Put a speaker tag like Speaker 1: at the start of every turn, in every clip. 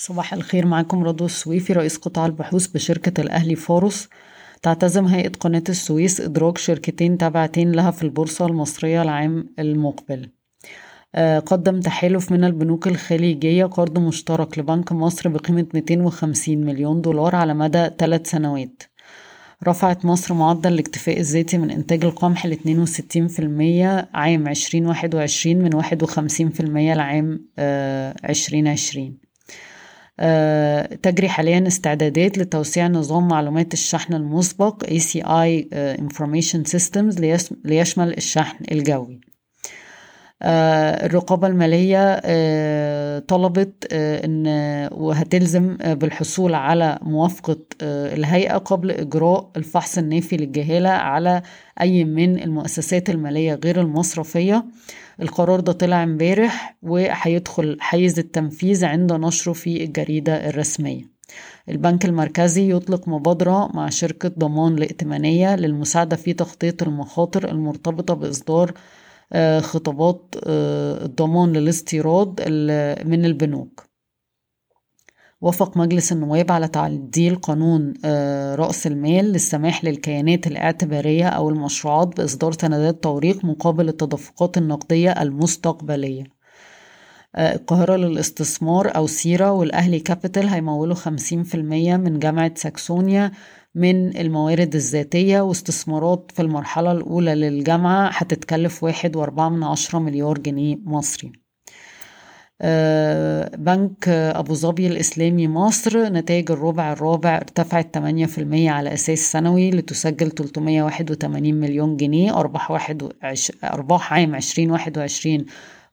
Speaker 1: صباح الخير معاكم رضوى السويفي رئيس قطاع البحوث بشركة الأهلي فاروس. تعتزم هيئة قناة السويس إدراج شركتين تابعتين لها في البورصة المصرية العام المقبل. آه، قدم تحالف من البنوك الخليجية قرض مشترك لبنك مصر بقيمة 250 مليون دولار على مدى ثلاث سنوات. رفعت مصر معدل الاكتفاء الذاتي من إنتاج القمح ل 62% عام 2021 من 51% لعام 2020 آه، تجري حاليا استعدادات لتوسيع نظام معلومات الشحن المسبق ACI Information Systems ليشمل الشحن الجوي. آه، الرقابة المالية آه، طلبت آه، إن وهتلزم بالحصول على موافقة الهيئة قبل إجراء الفحص النافي للجهالة على أي من المؤسسات المالية غير المصرفية. القرار ده طلع امبارح وهيدخل حيز التنفيذ عند نشره في الجريدة الرسمية. البنك المركزي يطلق مبادرة مع شركة ضمان الائتمانية للمساعدة في تخطيط المخاطر المرتبطة بإصدار آه، خطابات آه، الضمان للاستيراد من البنوك. وافق مجلس النواب على تعديل قانون آه، رأس المال للسماح للكيانات الاعتبارية أو المشروعات بإصدار سندات توريق مقابل التدفقات النقدية المستقبلية. القاهرة للاستثمار أو سيرة والأهلي كابيتال هيمولوا خمسين في المية من جامعة ساكسونيا من الموارد الذاتية واستثمارات في المرحلة الأولى للجامعة هتتكلف واحد وأربعة من عشرة مليار جنيه مصري. آه، بنك أبو ظبي الإسلامي مصر نتائج الربع الرابع ارتفعت 8% على أساس سنوي لتسجل 381 مليون جنيه أرباح, واحد وعش... أرباح عام 2021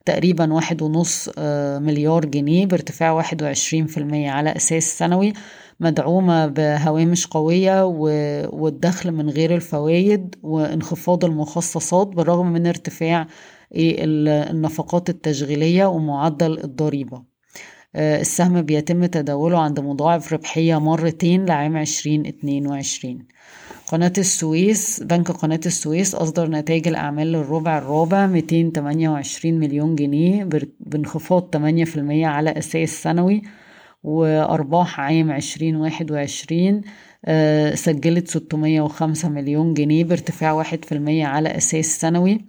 Speaker 1: تقريبا واحد ونص آه، مليار جنيه بارتفاع واحد وعشرين في المية على أساس سنوي مدعومة بهوامش قوية والدخل من غير الفوائد وانخفاض المخصصات بالرغم من ارتفاع النفقات التشغيلية ومعدل الضريبة. آه، السهم بيتم تداوله عند مضاعف ربحية مرتين لعام 2022 قناة السويس بنك قناة السويس أصدر نتائج الأعمال للربع الرابع 228 مليون جنيه بانخفاض 8% على أساس سنوي وأرباح عام عشرين واحد وعشرين آه، سجلت 605 مليون جنيه بارتفاع واحد في المية على أساس سنوي.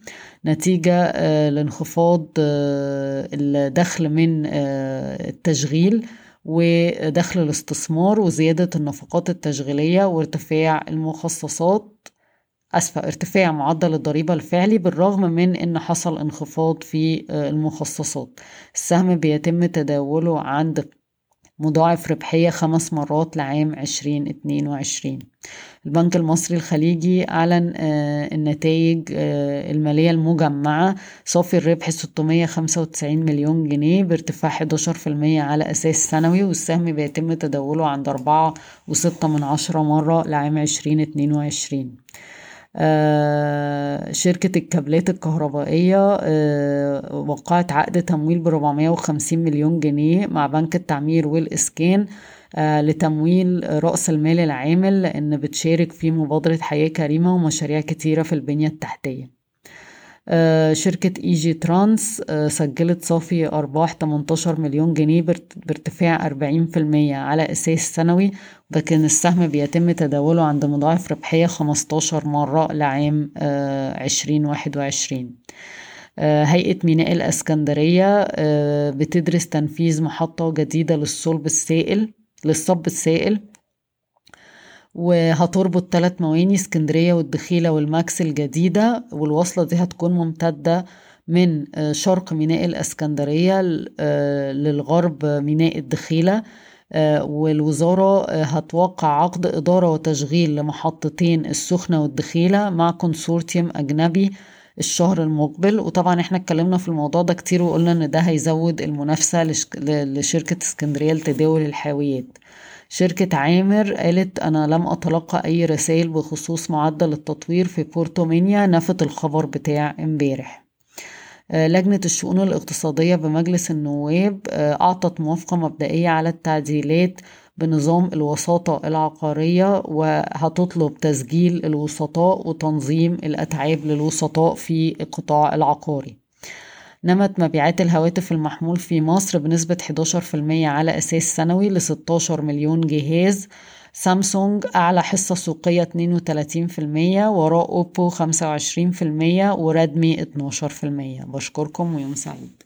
Speaker 1: نتيجة آه، لانخفاض آه، الدخل من التشغيل ودخل الاستثمار وزيادة النفقات التشغيلية وارتفاع المخصصات. أسفة ارتفاع معدل الضريبة الفعلي بالرغم من أن حصل انخفاض في المخصصات. السهم بيتم تداوله عند مضاعف ربحية خمس مرات لعام 2022 البنك المصري الخليجي أعلن آه، النتائج آه، المالية المجمعة. صافي الربح 695 مليون جنيه بارتفاع 11% على أساس سنوي والسهم بيتم تداوله عند أربعة وستة من عشرة مرة لعام 2022 آه، شركة الكابلات الكهربائية آه، وقعت عقد تمويل بربعمية وخمسين مليون جنيه مع بنك التعمير والإسكان آه، لتمويل رأس المال العامل لأن بتشارك في مبادرة حياة كريمة ومشاريع كتيرة في البنية التحتية. آه، شركة ايجيترانس آه، سجلت صافي أرباح 18 مليون جنيه بارتفاع 40% على أساس سنوي لكن السهم بيتم تداوله عند مضاعف ربحية 15 مرة لعام 2021 آه، هيئة ميناء الأسكندرية بتدرس تنفيذ محطة جديدة للصلب السائل للصب السائل. وهتربط ثلاث مواني اسكندرية والدخيلة والمكس الجديدة. والوصلة دي هتكون ممتدة من آه، شرق ميناء الإسكندرية آه، للغرب ميناء الدخيلة. آه، والوزارة هتوقع عقد إدارة وتشغيل لمحطتين السخنة والدخيلة مع كونسورتيوم أجنبي الشهر المقبل. وطبعا إحنا اتكلمنا في الموضوع ده كتير وقلنا إن ده هيزود المنافسة لشركة اسكندرية لتداول الحاويات. شركة عامر قالت أنا لم أتلقى أي رسائل بخصوص معدل التطوير في بورتو مينيا نفت الخبر بتاع امبارح. آه، لجنة الشؤون الاقتصادية بمجلس النواب آه، أعطت موافقة مبدئية على التعديلات بنظام الوساطة العقارية وهتطلب تسجيل الوسطاء وتنظيم الأتعاب للوسطاء في القطاع العقاري. نمت مبيعات الهواتف المحمول في مصر بنسبة 11% على أساس سنوي ل 16 مليون جهاز. سامسونج أعلى حصة سوقية 32% وراء أوبو 25% وريدمي 12% بشكركم ويوم سعيد.